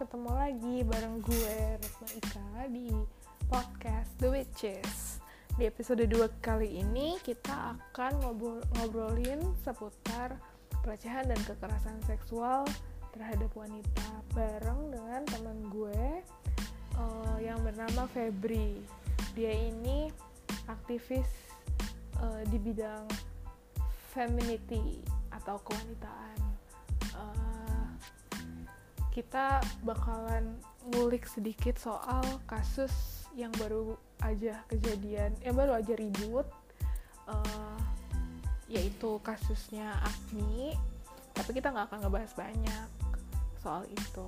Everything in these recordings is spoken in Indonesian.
ketemu lagi bareng gue Retma Ika di podcast The Witches. Di episode 2 kali ini kita akan ngobrol ngobrolin seputar pelecehan dan kekerasan seksual terhadap wanita Bareng dengan teman gue uh, yang bernama Febri. Dia ini aktivis uh, di bidang femininity atau kewanitaan kita bakalan ngulik sedikit soal kasus yang baru aja kejadian yang baru aja ribut uh, yaitu kasusnya Agni. Tapi kita nggak akan ngebahas banyak soal itu.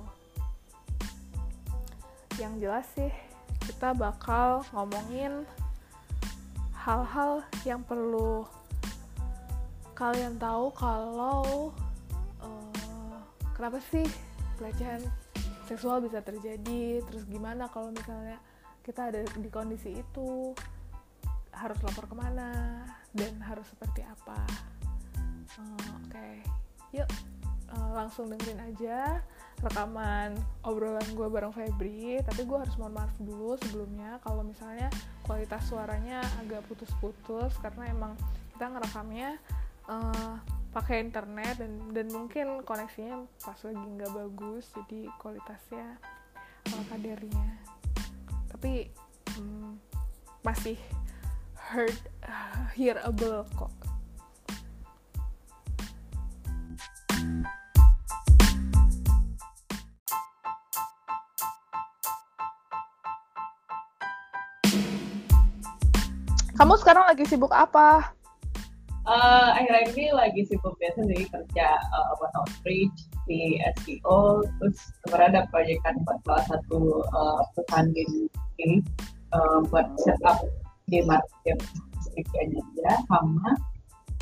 Yang jelas sih kita bakal ngomongin hal-hal yang perlu kalian tahu kalau uh, kenapa sih pelecehan seksual bisa terjadi terus gimana kalau misalnya kita ada di kondisi itu harus lapor ke mana dan harus seperti apa uh, oke okay. yuk uh, langsung dengerin aja rekaman obrolan gue bareng Febri tapi gue harus mohon maaf dulu sebelumnya kalau misalnya kualitas suaranya agak putus-putus karena emang kita ngerekamnya uh, pakai internet dan dan mungkin koneksinya pas lagi nggak bagus jadi kualitasnya kalau kadernya tapi um, masih heard uh, hearable kok Kamu sekarang lagi sibuk apa? Uh, akhir-akhir ini lagi sibuk biasa sih kerja uh, buat outreach di SEO terus kemarin ada proyekan buat salah satu uh, perusahaan di ini uh, buat setup di market sedikitnya dia sama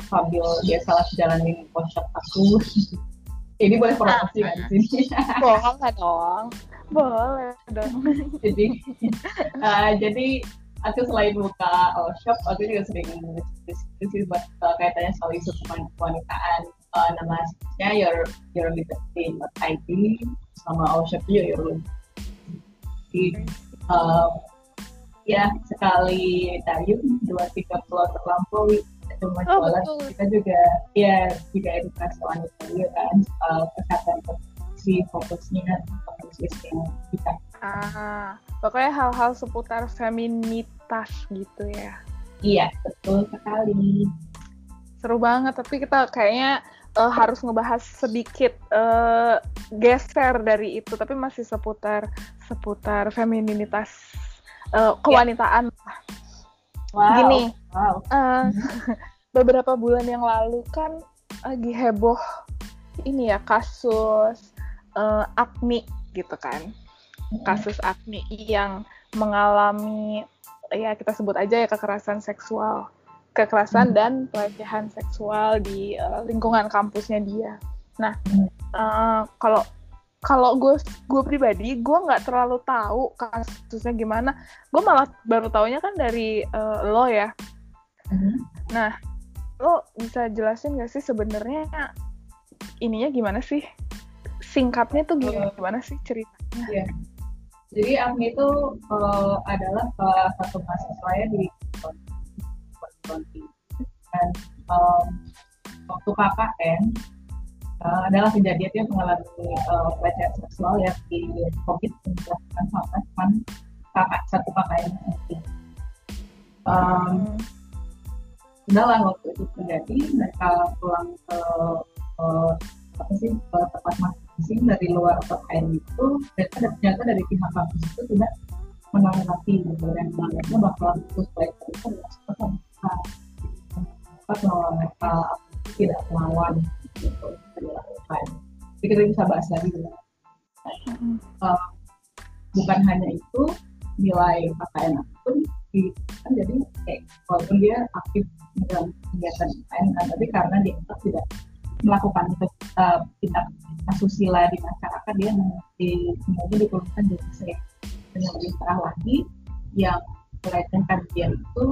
sambil dia salah jalanin poshop aku. Ini boleh promosi kan di sini boleh dong. Boleh dong. Jadi uh, jadi aku selain buka uh, shop aku juga sering diskusi buat uh, kaitannya soal isu kewanitaan uh, nama aslinya your your liberty.id sama our shop juga your di uh, ya sekali dayung dua tiga pulau terlampaui cuma oh, jualan betul. kita juga ya juga edukasi wanita juga kan uh, kesehatan si fokusnya fokus yang kita ah pokoknya hal-hal seputar feminitas gitu ya iya betul sekali seru banget tapi kita kayaknya uh, harus ngebahas sedikit uh, geser dari itu tapi masih seputar seputar femininitas uh, kewanitaan wow. gini wow. Uh, beberapa bulan yang lalu kan lagi heboh ini ya kasus uh, Agni gitu kan kasus Agni yang mengalami ya kita sebut aja ya kekerasan seksual kekerasan hmm. dan pelecehan seksual di uh, lingkungan kampusnya dia. Nah, uh, kalau kalau gue gue pribadi gue nggak terlalu tahu kasusnya gimana. Gue malah baru taunya kan dari uh, lo ya. Hmm. Nah, lo bisa jelasin gak sih sebenarnya ininya gimana sih? Singkatnya tuh gimana, gimana sih ceritanya? Yeah. Jadi Agni itu uh, adalah salah satu mahasiswa ya di dan um, waktu KKN uh, adalah kejadian yang mengalami uh, pelecehan seksual yang di COVID yang dilakukan sama teman kakak satu KKN ini. Um, udahlah waktu itu terjadi mereka pulang ke uh, apa sih ke tempat masing-masing dari luar PKN itu dan ternyata dari pihak kampus itu tidak menanggapi gitu dan menganggapnya bahwa khusus pelajar itu adalah sesuatu yang besar bahwa mereka tidak melawan gitu dilakukan jadi kita bisa bahas lagi ya. uh, bukan hanya itu nilai pakaian pun di kan jadi kayak walaupun dia aktif dalam kegiatan lain kan tapi karena dia tidak melakukan uh, tindak asusila di masyarakat dia di kemudian diturunkan jadi saya dan yang lebih parah lagi yang melecehkan dia itu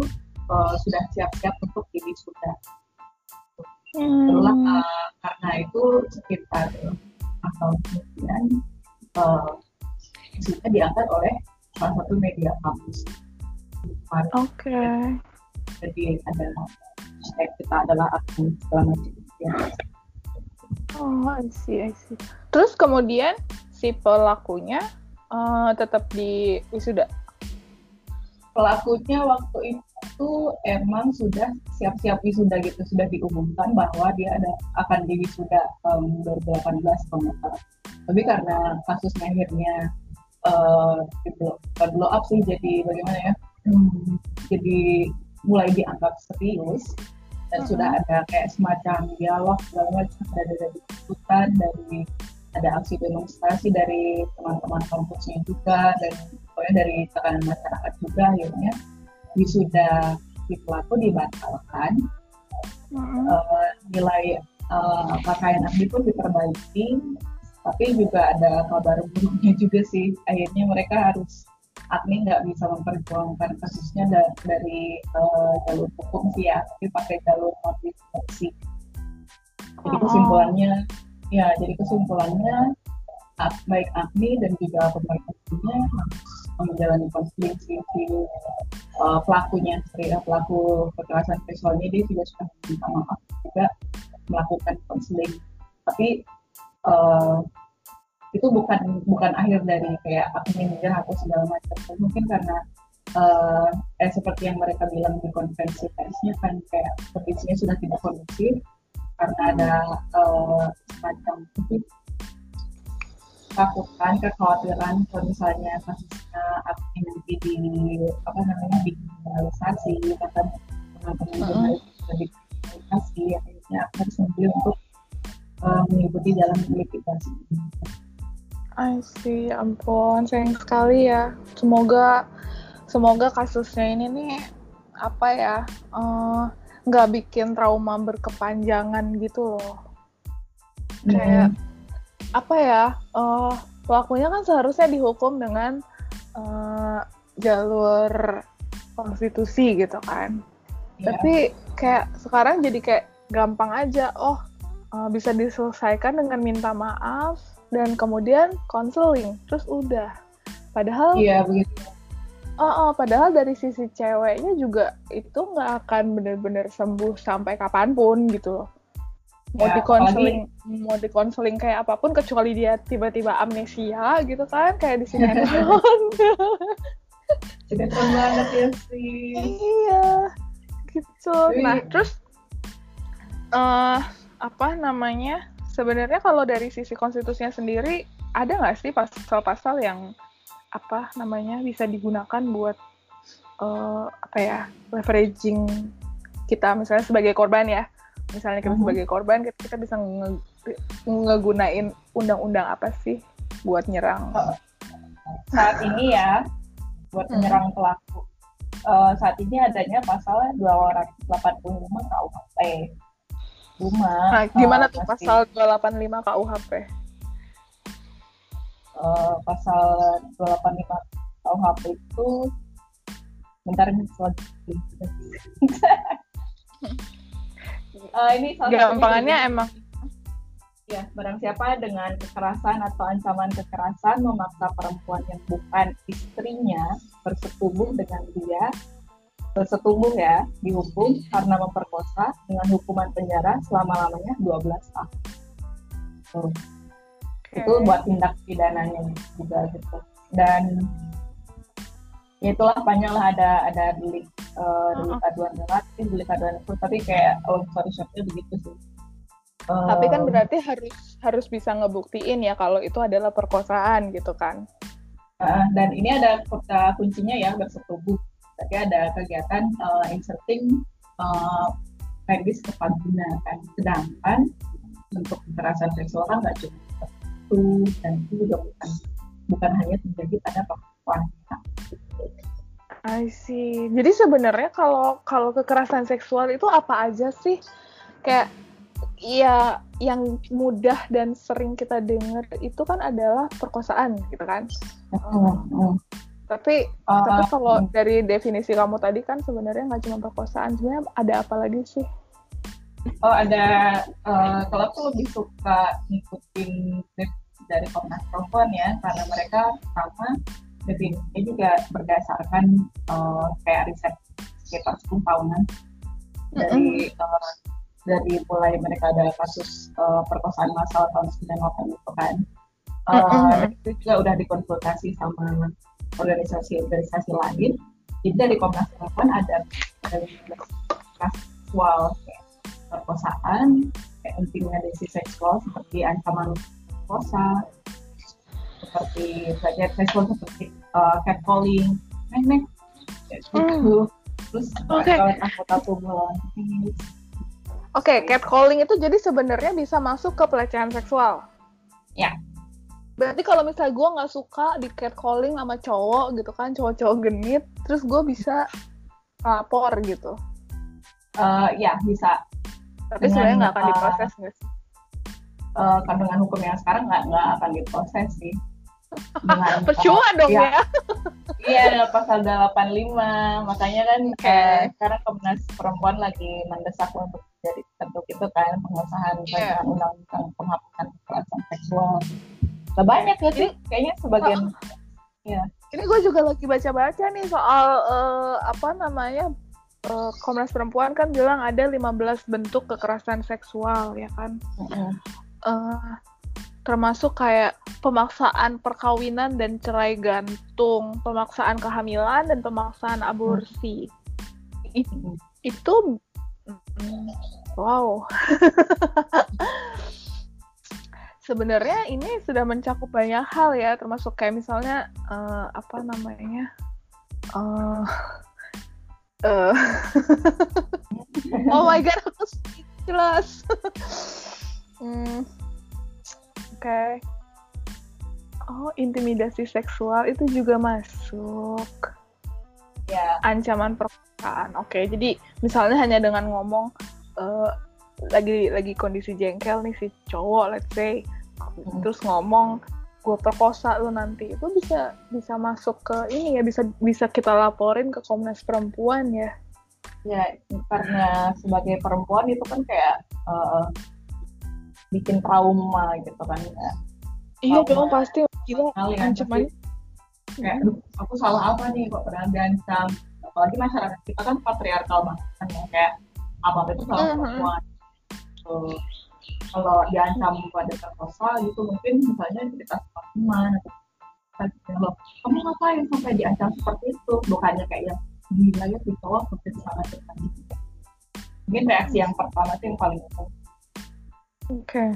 uh, sudah siap-siap untuk sudah hmm. Itulah uh, karena itu sekitar tahun kemudian uh, isunya diangkat oleh salah satu media kampus. Oke. Okay. Jadi ada kita adalah akun segala macam. Oh, I see, I see. Terus kemudian si pelakunya uh, tetap di wisuda? Pelakunya waktu itu emang sudah siap-siap wisuda gitu, sudah diumumkan bahwa dia ada akan di wisuda tahun 2018 kalau Tapi karena kasusnya akhirnya uh, blow, blow up sih, jadi bagaimana ya? Hmm, jadi mulai dianggap serius dan uh -huh. sudah ada kayak semacam dialog segala macam. Dari dari ikutan dari ada aksi demonstrasi dari teman-teman kampusnya juga dan pokoknya dari tekanan masyarakat juga akhirnya. Wisuda si pelaku dibatalkan. Uh -huh. uh, nilai uh, pakaian ahli pun diperbaiki. Tapi juga ada kabar buruknya juga sih. Akhirnya mereka harus admin nggak bisa memperjuangkan kasusnya dari, dari uh, jalur hukum sih ya tapi pakai jalur notifikasi jadi oh. kesimpulannya ya jadi kesimpulannya baik APMI dan juga pemerintahnya harus menjalani konseling si, si uh, pelakunya ya, pelaku kekerasan seksualnya dia juga sudah minta maaf juga melakukan konseling tapi uh, itu bukan bukan akhir dari kayak aku menyerah aku segala macam mungkin karena uh, eh seperti yang mereka bilang di konferensi persnya kan kayak kondisinya sudah tidak kondusif karena ada uh, semacam takutan kekhawatiran kalau misalnya kasusnya akan nanti di apa namanya dikriminalisasi bahkan teman-teman jurnalis uh dikriminalisasi akhirnya harus memilih untuk uh, mengikuti jalan litigasi. I see, ampun, sayang sekali ya. Semoga semoga kasusnya ini nih apa ya uh, nggak bikin trauma berkepanjangan gitu loh mm. kayak apa ya uh, pelakunya kan seharusnya dihukum dengan uh, jalur konstitusi gitu kan yeah. tapi kayak sekarang jadi kayak gampang aja oh uh, bisa diselesaikan dengan minta maaf dan kemudian konseling terus udah padahal iya begitu Oh, oh, padahal dari sisi ceweknya juga itu nggak akan benar-benar sembuh sampai kapan pun gitu loh. Mau ya, dikonseling, apalagi... mau dikonseling kayak apa pun kecuali dia tiba-tiba amnesia gitu kan, kayak di sinetron. sinetron banget ya sih. Iya, gitu. Nah, terus uh, apa namanya? Sebenarnya kalau dari sisi konstitusinya sendiri ada nggak sih pasal-pasal yang apa namanya bisa digunakan buat uh, apa ya leveraging kita? Misalnya sebagai korban ya. Misalnya kita uh-huh. sebagai korban kita, kita bisa nge ngegunain undang-undang apa sih buat nyerang? Saat ini ya buat hmm. menyerang pelaku. Uh, saat ini adanya pasal 285 KUHP cuma nah, gimana uh, tuh pasal 285 KUHP uh, pasal 285 KUHP itu bentar ini uh, ini salah gampangannya emang ya barang siapa dengan kekerasan atau ancaman kekerasan memaksa perempuan yang bukan istrinya bersetubuh dengan dia bersetubuh ya dihukum karena memperkosa dengan hukuman penjara selama lamanya 12 tahun. Tuh. Okay. itu buat tindak pidananya juga gitu. Dan ya itulah banyak lah ada ada delik uh, delik aduan relatif delik aduan itu tapi kayak oh sorry shopnya begitu sih. Uh, tapi kan berarti harus harus bisa ngebuktiin ya kalau itu adalah perkosaan gitu kan? Uh, dan ini ada kota kuncinya ya bersetubuh tapi ada kegiatan uh, inserting uh, medis kepaduna kan sedangkan untuk kekerasan seksual kan nggak cuma itu dan itu juga bukan bukan hanya terjadi pada wanita. I see. Jadi sebenarnya kalau kalau kekerasan seksual itu apa aja sih? Kayak ya yang mudah dan sering kita dengar itu kan adalah perkosaan gitu kan. Mm -hmm. Tapi uh, tapi kalau mm. dari definisi kamu tadi kan sebenarnya nggak cuma perkosaan, sebenarnya ada apa lagi sih? Oh ada uh, kalau aku lebih suka ngikutin dari Komnas Perempuan ya karena mereka sama definisinya juga berdasarkan uh, kayak riset sekitar 10 tahunan dari uh, dari mulai mereka ada kasus uh, perkosaan massal tahun 98 itu kan uh, itu juga udah dikonsultasi sama organisasi-organisasi lain jadi dari Komnas Perempuan ada kasual perkosaan kayak intimidasi seksual seperti ancaman perkosa seperti pelecehan seksual seperti uh, catcalling nek nek gitu mm. terus okay. anggota tubuh Oke, okay, catcalling itu jadi sebenarnya bisa masuk ke pelecehan seksual. Ya. Berarti kalau misalnya gue nggak suka di catcalling sama cowok gitu kan, cowok-cowok genit, terus gue bisa lapor gitu. Uh, ya bisa. Tapi sebenarnya nggak akan diproses nggak sih? Uh, kandungan hukum yang sekarang nggak nggak akan diproses sih. Percuma dong ya. ya. Iya, pasal 85. Makanya kan okay. eh, sekarang Komnas Perempuan lagi mendesak untuk jadi bentuk itu kan pengesahan yeah. undang-undang penghapusan kekerasan seksual. Gak banyak ya sih, kayaknya sebagian. Oh. Ya. Ini gue juga lagi baca-baca nih soal uh, apa namanya uh, Komnas Perempuan kan bilang ada 15 bentuk kekerasan seksual ya kan. Mm -hmm. uh, termasuk kayak pemaksaan perkawinan dan cerai gantung, pemaksaan kehamilan dan pemaksaan aborsi. Itu, itu wow. Sebenarnya ini sudah mencakup banyak hal ya, termasuk kayak misalnya uh, apa namanya? Uh, uh, oh my god, aku jelas. hmm, okay. oh intimidasi seksual itu juga masuk ya ancaman perkosaan oke okay, jadi misalnya hanya dengan ngomong uh, lagi lagi kondisi jengkel nih si cowok let's say. Hmm. terus ngomong gue perkosa lo nanti. Itu bisa bisa masuk ke ini ya bisa bisa kita laporin ke Komnas Perempuan ya. Ya karena sebagai perempuan itu kan kayak uh, bikin trauma gitu kan ya. iya dong pasti. Gila ancaman. kayak aduh aku salah apa nih kok pernah diancam apalagi masyarakat kita kan patriarkal banget kan ya kayak apa itu salah uh-huh. perempuan kalau diancam pada terkosa gitu mungkin misalnya kita sama teman atau loh kamu ngapain sampai diancam seperti itu bukannya kayak yang gila ya di cowok seperti sangat mungkin reaksi yang pertama itu yang paling umum Oke. Okay.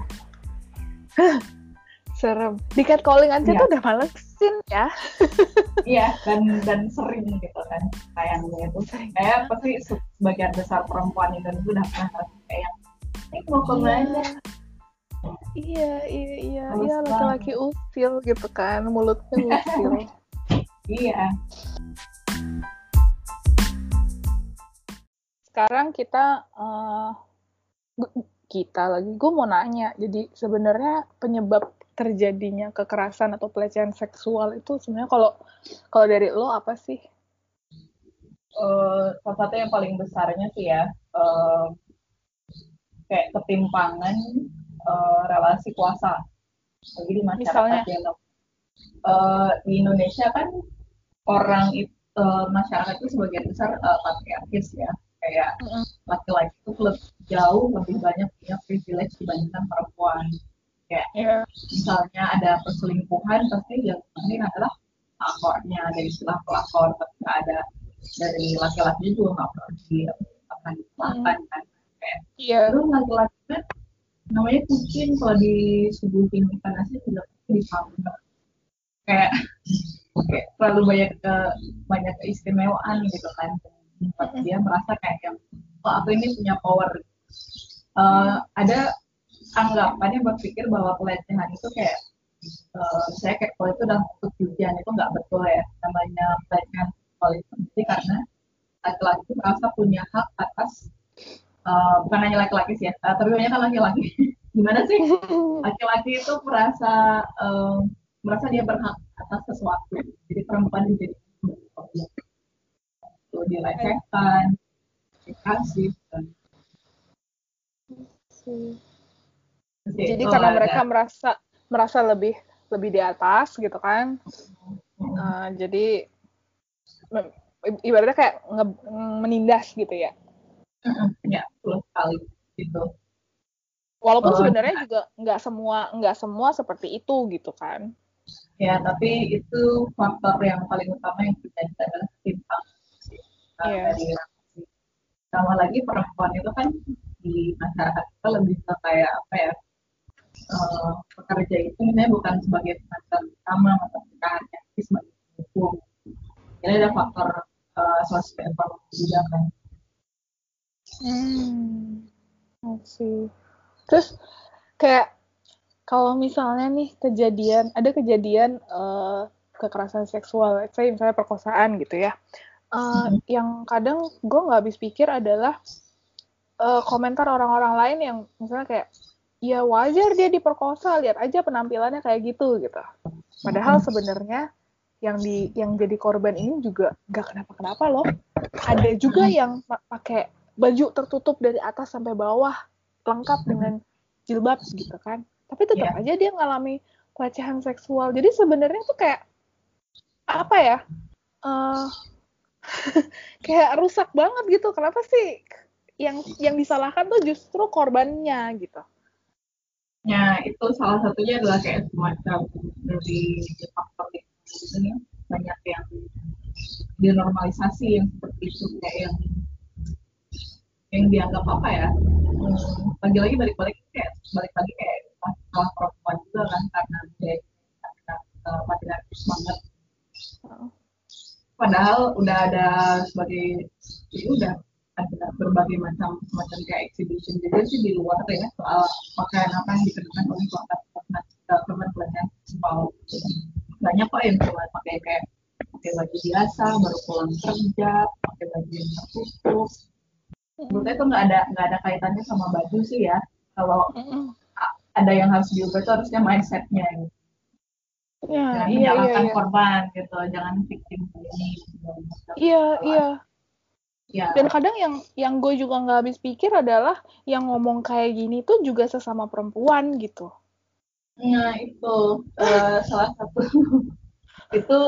Serem. Di catcalling aja ya. tuh udah malesin ya. iya, dan dan sering gitu kan sayangnya itu. Kayak pasti sebagian besar perempuan Indonesia udah pernah kayak mau ke mana? Iya, iya, iya, iya laki-laki usil gitu kan, mulutnya usil. iya. Sekarang kita uh, kita lagi gue mau nanya jadi sebenarnya penyebab terjadinya kekerasan atau pelecehan seksual itu sebenarnya kalau kalau dari lo apa sih uh, salah satu yang paling besarnya sih ya uh, kayak ketimpangan uh, relasi kuasa. Jadi di masyarakat Misalnya? yang uh, di Indonesia kan orang itu uh, masyarakat itu sebagian besar uh, patriarkis ya. Kayak laki-laki itu lebih jauh lebih banyak punya privilege dibandingkan perempuan. Kayak yeah. misalnya ada perselingkuhan pasti yang penting adalah pelakornya dari istilah pelakor tapi ada. Dari laki-laki juga nggak pernah di akan dilakukan kan yeah. terus laki-laki kan namanya kucing kalau disuguhin ikan asin juga disambal kayak kayak terlalu banyak ke banyak keistimewaan gitu kan. Membuat dia merasa kayak yang oh aku ini punya power. Uh, ada anggapannya berpikir bahwa pelecehan itu kayak uh, saya kayak kalau itu dalam bentuk ujian itu nggak betul ya. Namanya pelecehan itu karena laki-laki merasa punya hak atas uh, bukan hanya laki-laki sih ya. Uh, tapi banyak kan laki-laki. Gimana sih? Laki-laki itu merasa uh, merasa dia berhak atas sesuatu. Jadi perempuan jadi itu dilecehkan dikasih dan jadi karena mereka ada. merasa merasa lebih lebih di atas gitu kan? Uh, jadi ibaratnya kayak nge, menindas gitu ya ya betul sekali gitu. Walaupun oh, sebenarnya juga nggak semua nggak semua seperti itu gitu kan. Ya tapi itu faktor yang paling utama yang terjadi adalah timpang yeah. dari sama lagi perempuan itu kan di masyarakat kita lebih ke kayak apa ya uh, pekerja itu sebenarnya bukan sebagai tenaga utama atau pekerja tapi sebagai hukum jadi ada faktor uh, sosial ekonomi juga kan hmm sih terus kayak kalau misalnya nih kejadian ada kejadian uh, kekerasan seksual, saya misalnya perkosaan gitu ya, uh, hmm. yang kadang gue nggak habis pikir adalah uh, komentar orang-orang lain yang misalnya kayak ya wajar dia diperkosa lihat aja penampilannya kayak gitu gitu padahal hmm. sebenarnya yang di yang jadi korban ini juga gak kenapa-kenapa loh ada juga hmm. yang pakai baju tertutup dari atas sampai bawah lengkap dengan jilbab gitu kan. Tapi tetap yeah. aja dia ngalami pelecehan seksual. Jadi sebenarnya tuh kayak apa ya uh, kayak rusak banget gitu. Kenapa sih yang yang disalahkan tuh justru korbannya gitu? Ya itu salah satunya adalah kayak semacam dari faktor itu. Ya banyak yang dinormalisasi yang seperti itu kayak yang yang dianggap apa ya hmm, lagi-lagi balik-balik kayak balik lagi kayak salah perempuan juga kan karena dia karena uh, patriarkis banget. Padahal udah ada sebagai ya udah ada berbagai macam macam kayak exhibition juga sih di luar ya soal pakaian apa yang dikenakan oleh korban pelecehan seksual banyak kok yang cuma pakai kayak pakai baju biasa baru pulang kerja pakai baju yang tertutup menurut itu nggak ada nggak ada kaitannya sama baju sih ya kalau ada yang harus diubah itu harusnya mindsetnya gitu. Ya, jangan iya, menyalahkan iya, iya. korban gitu jangan victim ini iya iya Ya. Dan kadang yang yang gue juga nggak habis pikir adalah yang ngomong kayak gini tuh juga sesama perempuan gitu. Nah itu uh, salah satu itu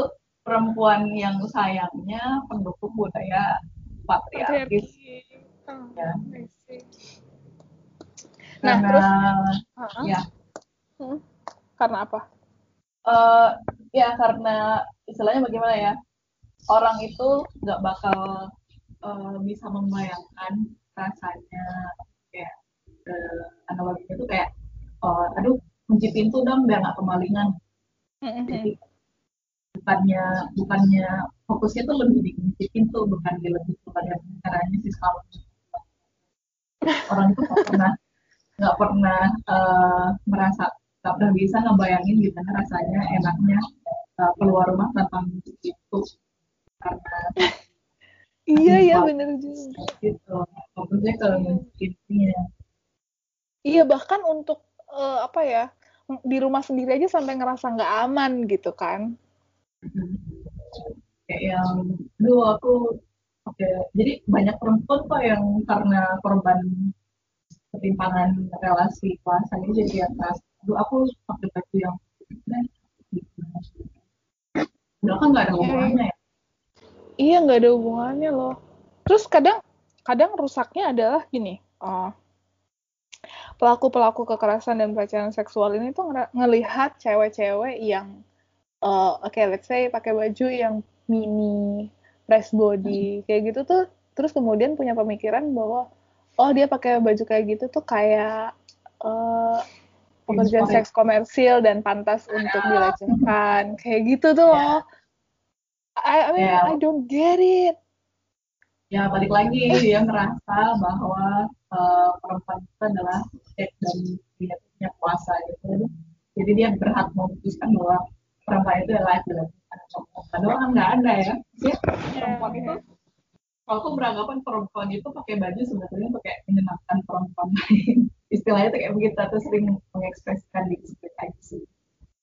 perempuan yang sayangnya pendukung budaya patriarkis. Oh, ya. Nah karena, terus, ya. Hmm, karena apa? Uh, ya karena istilahnya bagaimana ya? Orang itu nggak bakal uh, bisa membayangkan rasanya kayak uh, analoginya itu kayak uh, aduh kunci pintu dong biar nggak kemalingan. Jadi bukannya bukannya fokusnya tuh lebih di kunci pintu bukan di lebih kepada caranya sih kalau orang itu nggak pernah nggak pernah uh, merasa nggak pernah bisa ngebayangin gimana rasanya enaknya uh, keluar rumah tanpa kunci pintu karena iya iya benar juga. Gitu. Fokusnya ke iya bahkan untuk uh, apa ya di rumah sendiri aja sampai ngerasa nggak aman gitu kan. Kayak yang dulu aku oke okay. jadi banyak perempuan kok yang karena korban ketimpangan relasi kuasa ini jadi atas. Dulu aku pakai baju yang Udah kan nggak ada iya, hubungannya ya? Iya nggak ada hubungannya loh. Terus kadang kadang rusaknya adalah gini uh, pelaku-pelaku kekerasan dan pelecehan seksual ini tuh ng ngelihat cewek-cewek yang uh, oke okay, let's say pakai baju yang mini press body kayak gitu tuh terus kemudian punya pemikiran bahwa oh dia pakai baju kayak gitu tuh kayak uh, pekerjaan seks komersil dan pantas untuk dilecehkan kayak gitu tuh loh I, I mean yeah. I don't get it. Ya balik lagi dia merasa bahwa uh, perempuan itu adalah objek dan dia punya kuasa gitu. Jadi dia berhak memutuskan bahwa perempuan itu adalah laki-laki. Padahal kan nggak ada ya. ya perempuan itu kalau aku beranggapan perempuan itu pakai baju sebetulnya pakai menyenangkan perempuan lain. Istilahnya tuh kayak begitu atau sering mengekspresikan di aja sih.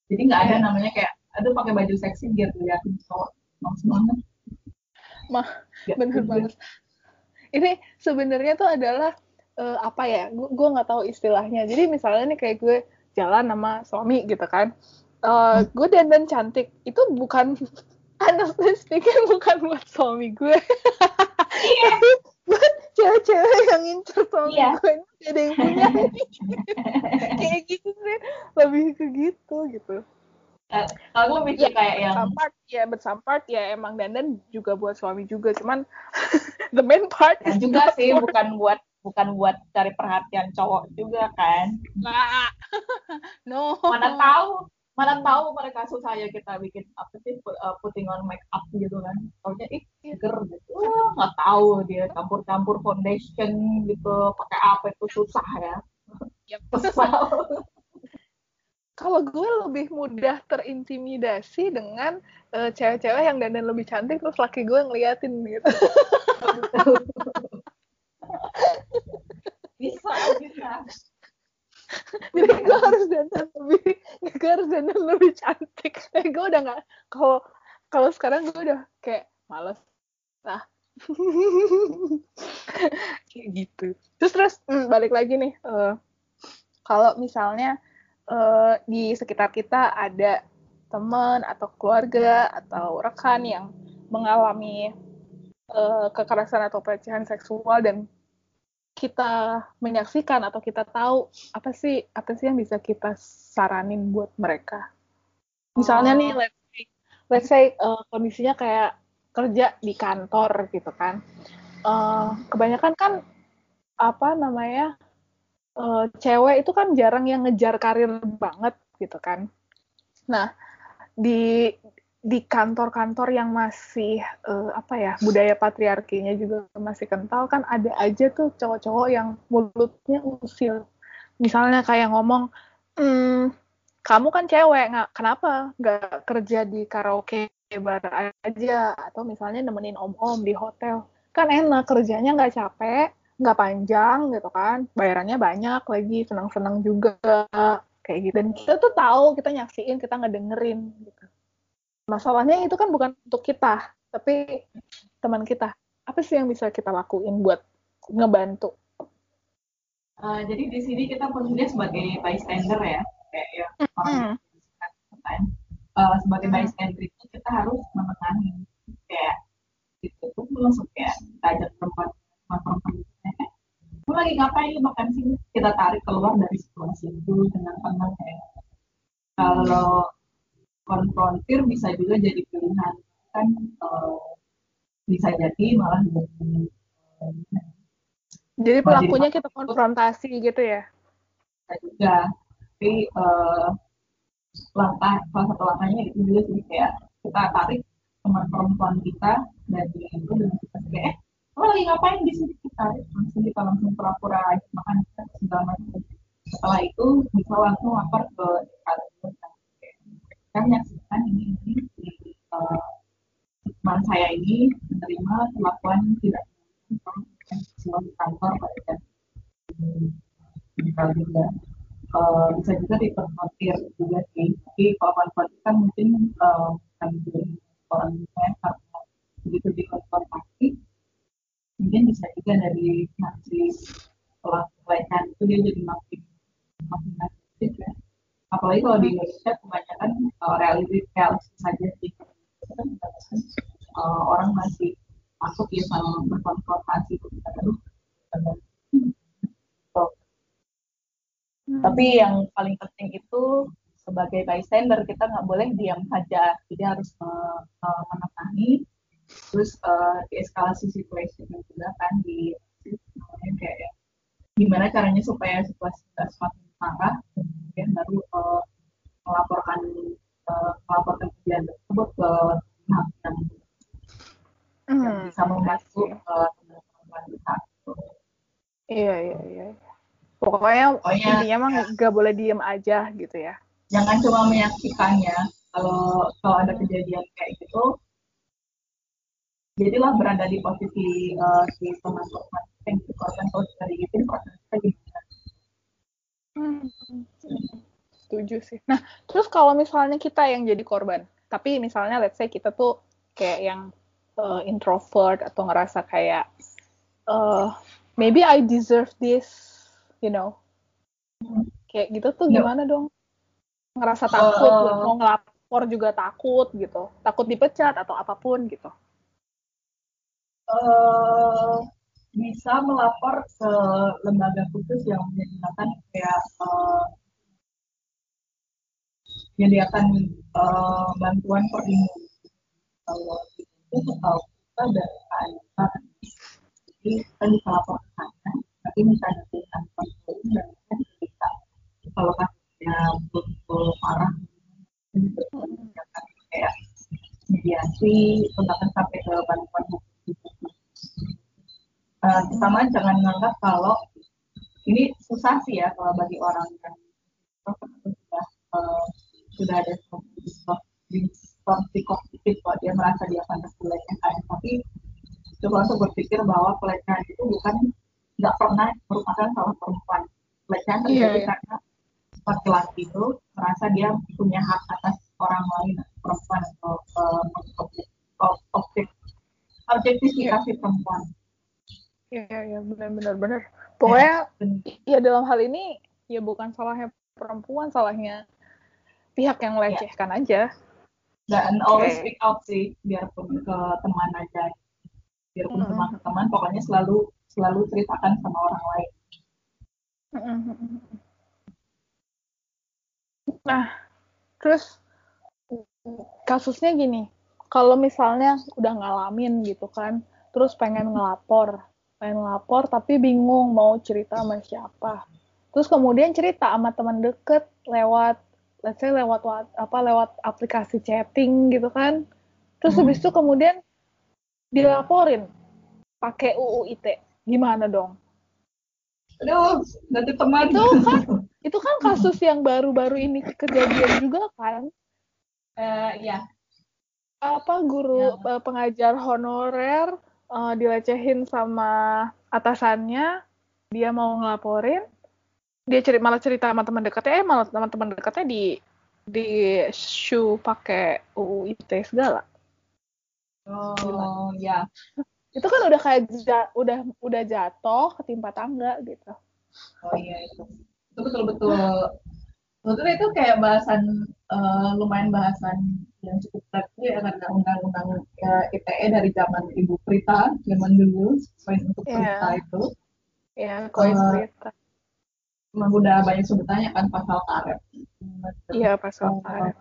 Jadi nggak ada iya. namanya kayak aduh pakai baju seksi biar dilihatin cowok males banget mah ya, bener banget ini sebenarnya tuh adalah uh, apa ya gue nggak tahu istilahnya jadi misalnya nih kayak gue jalan sama suami gitu kan uh, gue dandan cantik. Itu bukan honestly speaking bukan buat suami gue. Yeah. buat cewek-cewek yang ngincer suami yeah. gue. Ini ada yang punya. Kayak gitu sih. Lebih ke gitu gitu. Uh, kalau lebih ya, kayak yang part ya but some part ya emang dandan juga buat suami juga. Cuman the main part is juga sih bukan buat bukan buat cari perhatian cowok juga kan. Nah no. Mana tahu mana tahu mereka susah ya kita bikin apa sih uh, putting on make up gitu kan. Taunya ih seger gitu. Nggak tahu dia campur-campur foundation gitu pakai apa itu susah ya. Yep. kalau gue lebih mudah terintimidasi dengan uh, cewek-cewek yang dandan lebih cantik terus laki gue ngeliatin gitu. Bisa bisa. Jadi gue harus dandan lebih harus dandan lebih cantik. Eh gue udah nggak kalau kalau sekarang gue udah kayak males. Nah. Kayak gitu. Terus terus hmm, balik lagi nih uh, kalau misalnya uh, di sekitar kita ada teman atau keluarga atau rekan yang mengalami uh, kekerasan atau pelecehan seksual dan kita menyaksikan atau kita tahu apa sih apa sih yang bisa kita saranin buat mereka. Misalnya oh. nih let's say, let's say uh, kondisinya kayak kerja di kantor gitu kan. Uh, kebanyakan kan apa namanya uh, cewek itu kan jarang yang ngejar karir banget gitu kan. Nah di di kantor-kantor yang masih uh, apa ya budaya patriarkinya juga masih kental kan ada aja tuh cowok-cowok yang mulutnya usil. Misalnya kayak ngomong hmm, kamu kan cewek nggak kenapa nggak kerja di karaoke bar aja? Atau misalnya nemenin om-om di hotel. Kan enak kerjanya nggak capek nggak panjang gitu kan. Bayarannya banyak lagi senang-senang juga kayak gitu. Dan kita tuh tahu kita nyaksiin kita ngedengerin gitu masalahnya itu kan bukan untuk kita tapi teman kita. Apa sih yang bisa kita lakuin buat ngebantu? Uh, jadi di sini kita posisinya sebagai bystander ya kayak ya orang mm. uh, sebagai bystander itu kita harus menemani kayak itu tuh langsung kayak kita ajak perempuan perempuan kayak lu lagi ngapain? Makan sini? Kita tarik keluar dari situasi itu dengan tenang kayak kalau konfrontir bisa juga jadi pilihan. Kan uh, bisa jadi malah jadi uh, jadi pelakunya kita konfrontasi gitu ya? Juga. Tapi uh, langkah salah satu langkahnya itu juga sih kayak kita tarik teman perempuan kita dari itu dengan kita kayak eh lo lagi ngapain di sini? Kita langsung kita langsung pura-pura makan segala macam. Setelah itu bisa langsung lapor ke saya menyaksikan ini di uh, teman saya ini menerima perlakuan tidak di kantor pada digital juga uh, bisa juga dipermotir juga sih. Tapi kalau konfrontasi kan mungkin uh, bukan orang saya karena begitu dikonfrontasi mungkin bisa juga dari masih pelaku pelecehan itu dia jadi makin makin aktif ya apalagi kalau di Indonesia kebanyakan uh, realistis realistis saja sih. Kan uh, orang masih masuk ya sama berkonfrontasi. Aduh so, hmm. tapi yang paling penting itu sebagai bystander kita nggak boleh diam saja. Jadi harus uh, uh, menengahi terus uh, eskalasi situation juga kan di kayak gimana caranya supaya situasi tidak semakin parah kemudian baru uh, melaporkan uh, melaporkan kejadian tersebut ke pihak yang, hmm, bisa membantu uh, teman-teman kita. Iya iya iya. Pokoknya, Pokoknya intinya mah ya. nggak boleh diem aja gitu ya. Jangan cuma menyaksikan ya. Kalau kalau ada kejadian kayak gitu, jadilah berada di posisi uh, si teman-teman yang korban kalau dari itu gimana Hmm. Setuju sih. Nah, terus kalau misalnya kita yang jadi korban, tapi misalnya let's say kita tuh kayak yang uh, introvert atau ngerasa kayak uh, maybe I deserve this, you know. kayak gitu tuh gimana dong ngerasa takut uh, mau ngelapor juga takut gitu takut dipecat atau apa pun gitu uh, bisa melapor ke lembaga khusus yang menyediakan kayak uh, menyediakan uh, bantuan perlindungan kalau itu kalau kita dari ANSA jadi kita bisa lapor ke sana. Tapi misalnya dengan konseling dan kita bisa kalau kasusnya betul-betul parah kayak mediasi bahkan sampai ke bantuan hukum uh, pertama jangan menganggap kalau ini susah sih ya kalau bagi orang yang sudah uh, sudah ada distorsi kognitif kalau dia merasa dia pantas pelecehan tapi coba untuk berpikir bahwa pelecehan itu bukan nggak pernah merupakan salah perempuan. Pelecehan iya, terjadi yeah, karena laki-laki itu merasa dia punya hak atas orang lain perempuan atau uh, objek objek objektifikasi yeah. perempuan Iya, iya benar-benar benar. Pokoknya ya dalam hal ini ya bukan salahnya perempuan, salahnya pihak yang melecehkan ya. aja. Dan always speak out sih, biarpun ke teman aja, biarpun mm -hmm. sama teman, pokoknya selalu selalu ceritakan sama orang lain. Nah, terus kasusnya gini, kalau misalnya udah ngalamin gitu kan, terus pengen ngelapor, pengen lapor tapi bingung mau cerita sama siapa terus kemudian cerita sama teman deket lewat let's say lewat apa lewat aplikasi chatting gitu kan terus habis itu kemudian dilaporin pakai UU ITE gimana dong Aduh, nanti teman. Itu kan, itu kan kasus yang baru-baru ini kejadian juga kan? Uh, ya. Apa guru ya. pengajar honorer uh, dilecehin sama atasannya, dia mau ngelaporin, dia cerita malah cerita sama teman dekatnya, eh malah teman-teman dekatnya di di shoe pakai UU ITE segala. Oh ya. itu kan udah kayak udah udah jatuh ketimpa tangga gitu. Oh iya itu. Itu betul betul. Betul itu kayak bahasan uh, lumayan bahasan yang cukup tekstil ya karena undang-undang ya, ITE dari zaman Ibu Prita zaman dulu poin untuk yeah. Prita itu. Ya yeah, poin uh, Prita. memang udah banyak sebutannya kan pasal karet. Iya yeah, pasal karet.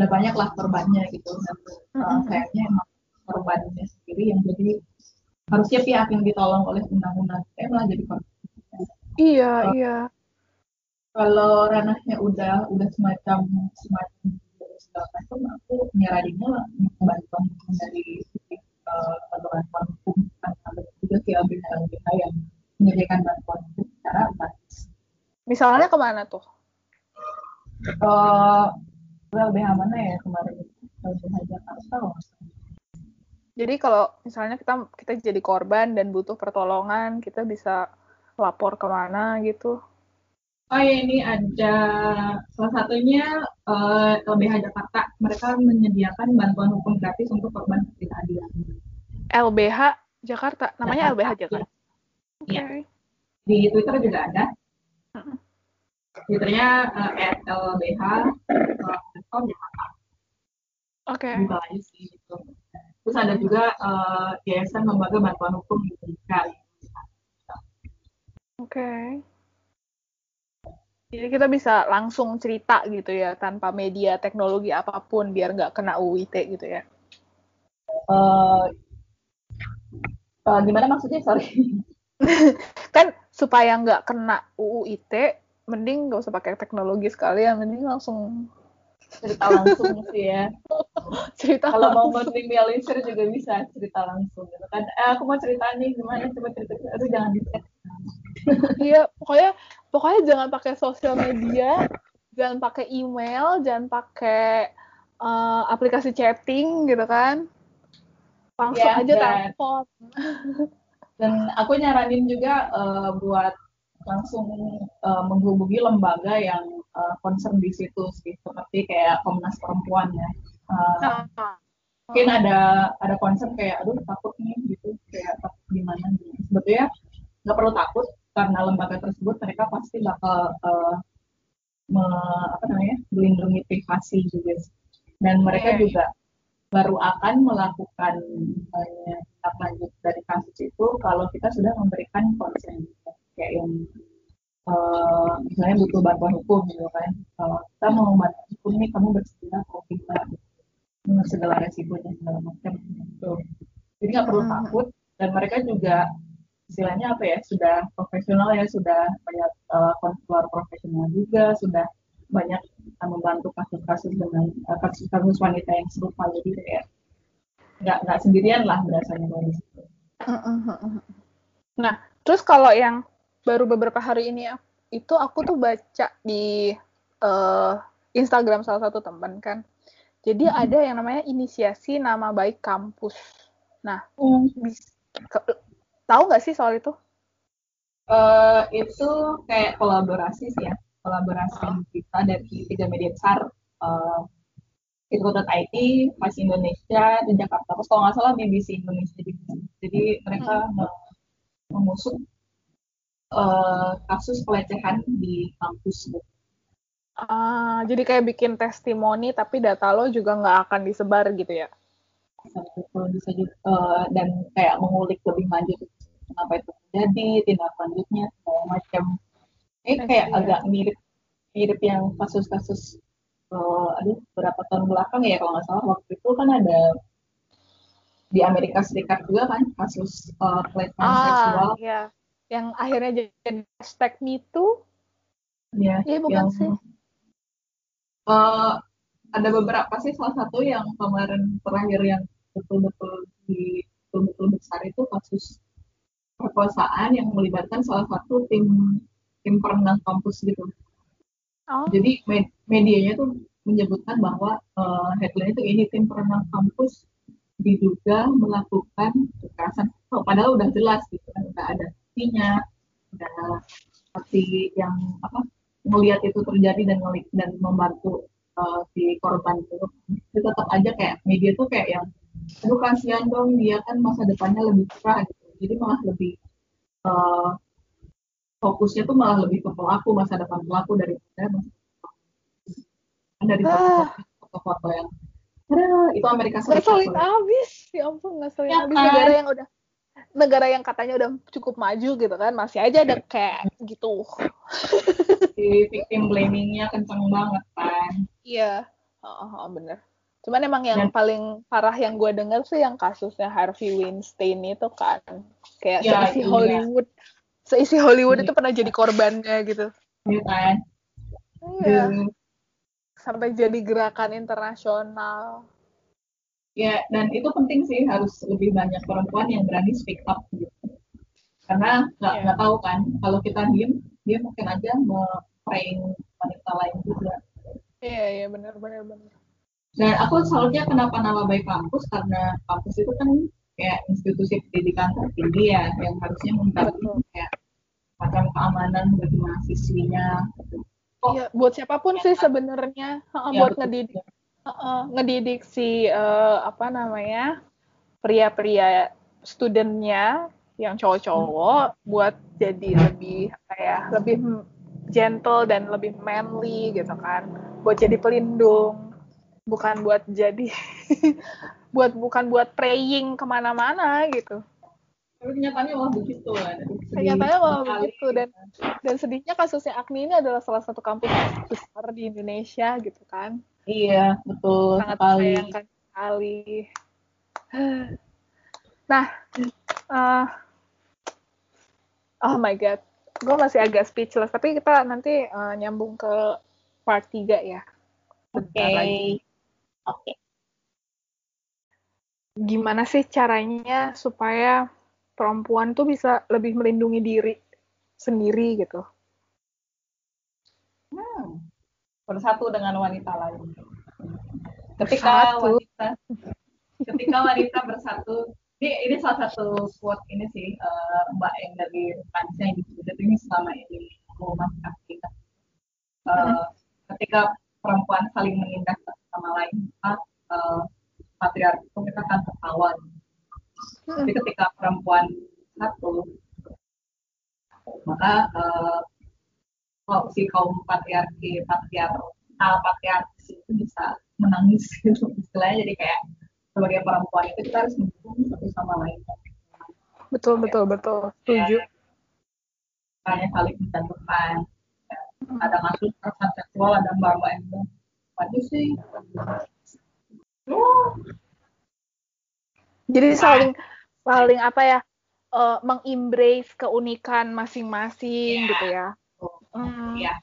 Udah banyak lah korbannya gitu. Dan uh, kayaknya emang korbannya sendiri yang jadi harusnya pihak yang ditolong oleh undang-undang ITE malah jadi korban. Iya uh, iya. kalau ranahnya udah udah semacam semacam segala macam aku nyaraninnya bantuan dari bantuan uh, hukum ada juga sih LBH LBH yang menyediakan bantuan hukum secara gratis. Misalnya ke mana tuh? Uh, LBH mana ya kemarin LBH Jakarta loh. Jadi kalau misalnya kita kita jadi korban dan butuh pertolongan, kita bisa lapor ke mana gitu? Oh ya ini ada salah satunya uh, eh, LBH Jakarta. Mereka menyediakan bantuan hukum gratis untuk korban ketidakadilan. LBH Jakarta, namanya Jakarta, LBH Jakarta. Iya. Okay. Di Twitter juga ada. Twitternya uh, @lbh uh, Jakarta. Oke. Okay. Aja sih gitu. Terus ada juga uh, Yayasan Lembaga Bantuan Hukum Indonesia. Oke. Okay. Jadi kita bisa langsung cerita gitu ya tanpa media teknologi apa pun biar nggak kena UIT gitu ya. Uh, uh, gimana maksudnya sorry? kan supaya nggak kena UU ITE, mending nggak usah pakai teknologi sekali ya, mending langsung cerita langsung sih ya. cerita kalau mau meminimalisir juga bisa cerita langsung gitu kan. Eh, aku mau cerita nih gimana coba cerita. Aduh jangan di Iya, pokoknya pokoknya jangan pakai sosial media, jangan pakai email, jangan pakai uh, aplikasi chatting gitu kan. Langsung ya, aja telepon. Dan aku nyaranin juga uh, buat langsung uh, menghubungi lembaga yang uh, concern di situ sih, seperti kayak Komnas Perempuan ya. Uh, mungkin ada ada concern kayak aduh takut nih gitu kayak takut gimana gitu. Sebetulnya nggak perlu takut karena lembaga tersebut mereka pasti bakal uh, me, apa namanya melindungi privasi juga dan mereka yeah. juga baru akan melakukan misalnya lanjut dari kasus itu kalau kita sudah memberikan konsen. Kayak yang uh, misalnya butuh bantuan hukum gitu kan. Kalau kita mau membantu hukum nih kamu bersedia atau tidak dengan segala resikonya segala macam. Gitu jadi nggak perlu hmm. takut. Dan mereka juga istilahnya apa ya sudah profesional ya sudah banyak uh, konselor profesional juga sudah banyak membantu kasus-kasus dengan uh, kasus-kasus wanita yang serupa jadi kayak nggak nggak sendirian lah berasanya dari situ. Nah, terus kalau yang baru beberapa hari ini itu aku tuh baca di uh, Instagram salah satu teman kan. Jadi hmm. ada yang namanya inisiasi nama baik kampus. Nah, hmm. bis, ke, tahu nggak sih soal itu? Uh, itu kayak kolaborasi sih ya kolaborasi uh. kita dari tiga media besar uh, Info.IT, Mas Indonesia, dan Jakarta. Terus kalau nggak salah BBC Indonesia juga. Jadi mereka hmm. mengusut uh, kasus pelecehan di kampus. Gitu. Ah, jadi kayak bikin testimoni tapi data lo juga nggak akan disebar gitu ya? Betul, bisa juga. Uh, dan kayak mengulik lebih lanjut kenapa itu terjadi, tindak lanjutnya, segala macam ini kayak iya. agak mirip mirip yang kasus-kasus uh, aduh berapa tahun belakang ya kalau nggak salah waktu itu kan ada di Amerika Serikat juga kan kasus uh, pelecehan ah, seksual. Iya. Yang akhirnya jadi hashtag MeToo. Iya. Iya bukan yang, sih. Uh, ada beberapa sih salah satu yang kemarin terakhir yang betul-betul di betul-betul besar itu kasus perkosaan yang melibatkan salah satu tim tim perenang kampus gitu. Oh. Jadi med medianya tuh menyebutkan bahwa uh, headline itu ini tim perenang kampus diduga melakukan kekerasan. Oh, padahal udah jelas gitu kan, udah ada buktinya, udah seperti yang apa melihat itu terjadi dan dan membantu uh, si korban itu. Tetap aja kayak media tuh kayak yang aduh kasihan dong dia kan masa depannya lebih cerah gitu. Jadi malah lebih uh, fokusnya tuh malah lebih ke pelaku masa depan pelaku daripada dari ah. foto-foto yang ada itu Amerika Serikat ngeselin abis ya ampun ngeselin ya, abis. Kan? negara yang udah negara yang katanya udah cukup maju gitu kan masih aja ada kayak gitu. Si victim blamingnya kenceng banget kan? Iya. Oh, oh, bener cuman emang yang Dan, paling parah yang gue denger sih yang kasusnya Harvey Weinstein itu kan kayak ya, si Hollywood seisi Hollywood itu pernah jadi korbannya gitu. Iya kan? Iya. Sampai jadi gerakan internasional. Ya, dan itu penting sih harus lebih banyak perempuan yang berani speak up gitu. Karena nggak yeah. tahu kan, kalau kita diem, dia mungkin aja mau praying wanita lain juga. Iya, yeah, iya yeah, benar benar benar. Dan aku salutnya kenapa nama baik kampus karena kampus itu kan kayak institusi pendidikan tertinggi ya yang harusnya membantu kayak macam keamanan bagi mahasiswinya. Oh, iya, buat siapa pun ya, sih sebenarnya, ya, buat betul, ngedidik, uh, ngedidik si uh, apa namanya pria-pria studentnya yang cowok-cowok hmm. buat jadi lebih kayak lebih gentle dan lebih manly gitu kan, buat jadi pelindung, bukan buat jadi buat bukan buat praying ke mana-mana gitu. Tapi kenyataannya malah begitu kan kenyataannya malah begitu. Dan dan sedihnya kasusnya Agni ini adalah salah satu kampus besar di Indonesia gitu kan. Iya betul sangat sayangkan sekali. Nah uh, oh my god. Gue masih agak speechless tapi kita nanti uh, nyambung ke part 3 ya. Oke. okay. Oke okay. gimana sih caranya supaya perempuan tuh bisa lebih melindungi diri sendiri gitu. Hmm. Bersatu dengan wanita lain. Ketika bersatu. wanita ketika wanita bersatu ini ini salah satu quote ini sih uh, Mbak yang dari Kansnya yang disebut ini selama ini aku masih aktif. Uh, ketika perempuan saling menindas sama lain, maka uh, patriarki itu kita akan tertawan. Tapi ketika perempuan satu, maka uh, kalau si kaum patriarki patriar hal patriarki itu bisa menangis gitu istilahnya. Jadi kayak sebagai perempuan itu kita harus mendukung satu sama lain. Betul betul betul. Setuju. Kayaknya saling menjatuhkan. Ada masuk kekerasan seksual ada mbak mbak yang sih jadi saling saling apa ya uh, mengembrace keunikan masing-masing yeah. gitu ya mm. yeah.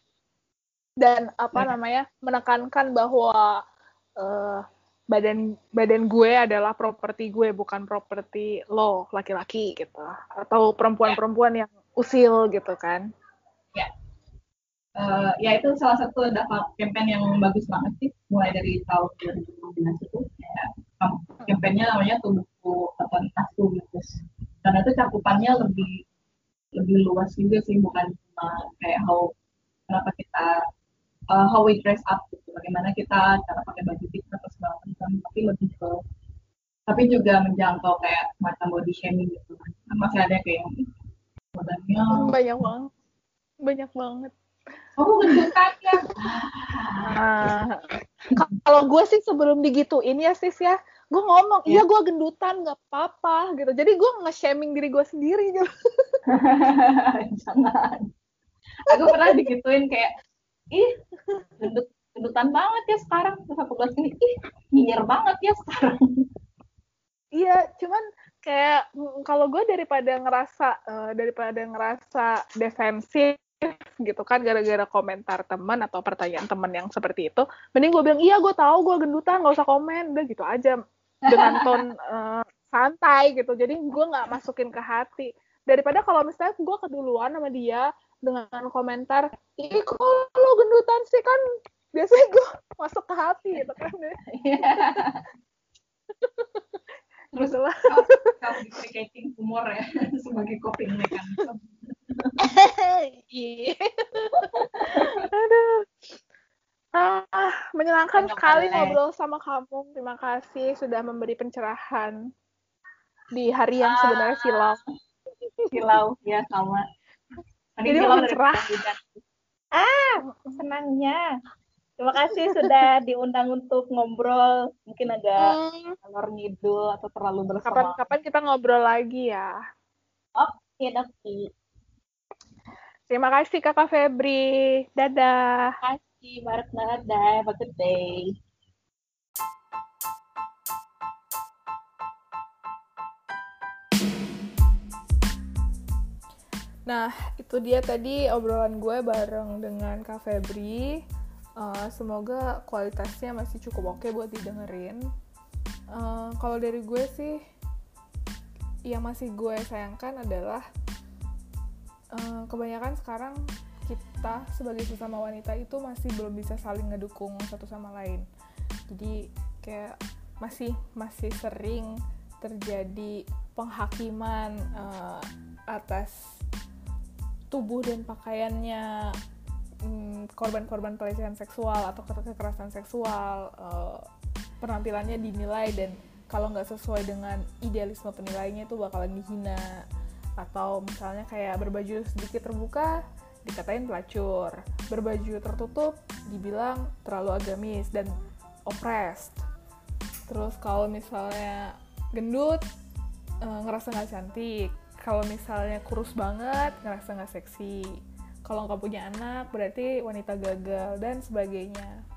dan apa yeah. namanya menekankan bahwa uh, badan badan gue adalah properti gue bukan properti lo laki-laki gitu atau perempuan-perempuan yang usil gitu kan ya uh, ya itu salah satu dampak campaign yang bagus banget sih mulai dari tahun 2015 itu ya, campaignnya namanya tubuhku otoritas tubuhku karena itu cakupannya lebih lebih luas juga sih bukan cuma kayak how kenapa kita uh, how we dress up gitu bagaimana kita cara pakai baju kita atau segala macam tapi lebih ke tapi juga menjangkau kayak macam body shaming gitu kan. Masih ada kayak yang banyak banget banyak banget oh gendutan ya. Nah, kalau gue sih sebelum digituin ya sis ya gue ngomong iya ya. gue gendutan nggak apa-apa gitu. Jadi gue nge-shaming diri gue sendiri gitu. Jangan. Aku pernah digituin kayak ih gendut gendutan banget ya sekarang. Terus aku bilang ini ih nyinyir banget ya sekarang. Iya cuman kayak mm, kalau gue daripada ngerasa uh, daripada ngerasa defensif gitu kan gara-gara komentar teman atau pertanyaan teman yang seperti itu mending gue bilang iya gue tahu gue gendutan nggak usah komen. Udah gitu aja dengan ton uh, santai gitu. Jadi gue nggak masukin ke hati. Daripada kalau misalnya gue keduluan sama dia dengan komentar ih kok lo gendutan sih? Kan biasanya gue masuk ke hati gitu kan. Deh terus lah. kalau deprecating humor ya sebagai coping mechanism. iya aduh. Ah menyenangkan sekali ngobrol sama kamu. Terima kasih sudah memberi pencerahan di hari yang sebenarnya silau. Silau ya sama. Ini silau cerah. Ah senangnya. Terima kasih sudah diundang untuk ngobrol, mungkin agak hmm. ngalor ngidul atau terlalu bersama. Kapan-kapan kita ngobrol lagi ya. Oke, oke. Terima kasih Kakak Febri. Dadah. Terima kasih, Mbak Dadah. Have a good day. Nah, itu dia tadi obrolan gue bareng dengan Kak Febri uh, semoga kualitasnya masih cukup oke okay buat didengerin uh, kalau dari gue sih yang masih gue sayangkan adalah uh, kebanyakan sekarang kita sebagai sesama wanita itu masih belum bisa saling ngedukung satu sama lain. Jadi kayak masih masih sering terjadi penghakiman uh, atas tubuh dan pakaiannya Hmm, korban-korban pelecehan seksual atau kekerasan seksual uh, penampilannya dinilai dan kalau nggak sesuai dengan idealisme penilainya itu bakalan dihina atau misalnya kayak berbaju sedikit terbuka dikatain pelacur. Berbaju tertutup dibilang terlalu agamis dan oppressed. Terus kalau misalnya gendut uh, ngerasa nggak cantik. Kalau misalnya kurus banget ngerasa nggak seksi. Kalau nggak punya anak berarti wanita gagal dan sebagainya.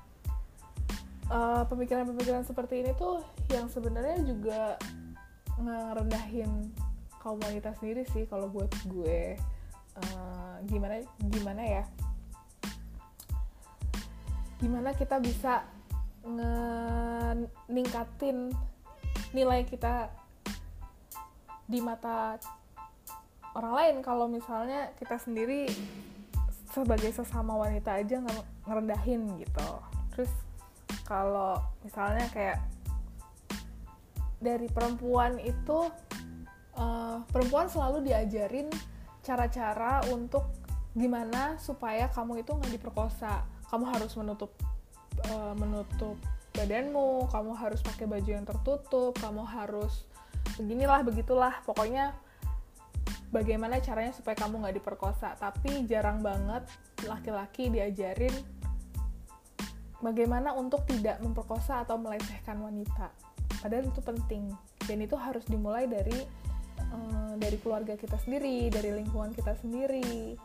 Eh, pemikiran-pemikiran seperti ini tuh yang sebenarnya juga ngerendahin kaum wanita sendiri sih kalau buat gue. Uh, gimana gimana ya? Gimana kita bisa ningkatin nilai kita di mata orang lain? Kalau misalnya kita sendiri sebagai sesama wanita aja ngerendahin gitu. Terus kalau misalnya kayak dari perempuan itu uh, perempuan selalu diajarin cara-cara untuk gimana supaya kamu itu nggak diperkosa. Kamu harus menutup uh, menutup badanmu kamu harus pakai baju yang tertutup kamu harus beginilah begitulah. Pokoknya bagaimana caranya supaya kamu nggak diperkosa. Tapi jarang banget laki-laki diajarin bagaimana untuk tidak memperkosa atau melecehkan wanita. Padahal itu penting dan itu harus dimulai dari um, dari keluarga kita sendiri dari lingkungan kita sendiri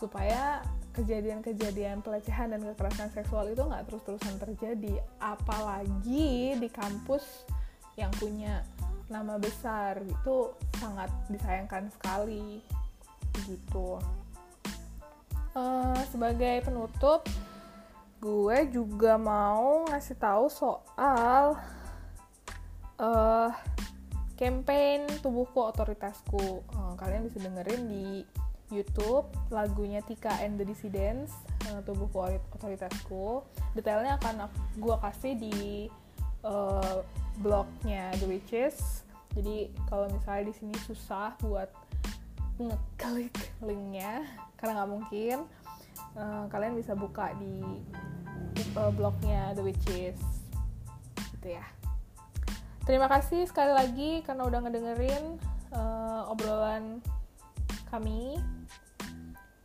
supaya kejadian-kejadian pelecehan dan kekerasan seksual itu nggak terus-terusan terjadi. Apalagi di kampus yang punya nama besar itu sangat disayangkan sekali gitu. Uh, sebagai penutup gue juga mau ngasih tahu soal uh, campaign tubuhku otoritasku. Uh, kalian bisa dengerin di YouTube lagunya Tika and the Dissidents uh, tubuhku otoritasku. Detailnya akan gue kasih di uh, blognya The Witches. Jadi kalau misalnya di sini susah buat ngeklik linknya karena nggak mungkin uh, kalian bisa buka di uh, blognya The Witches. Gitu ya terima kasih sekali lagi karena udah ngedengerin uh, obrolan kami.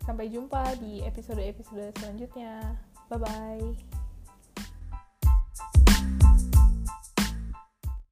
Sampai jumpa di episode-episode selanjutnya. Bye bye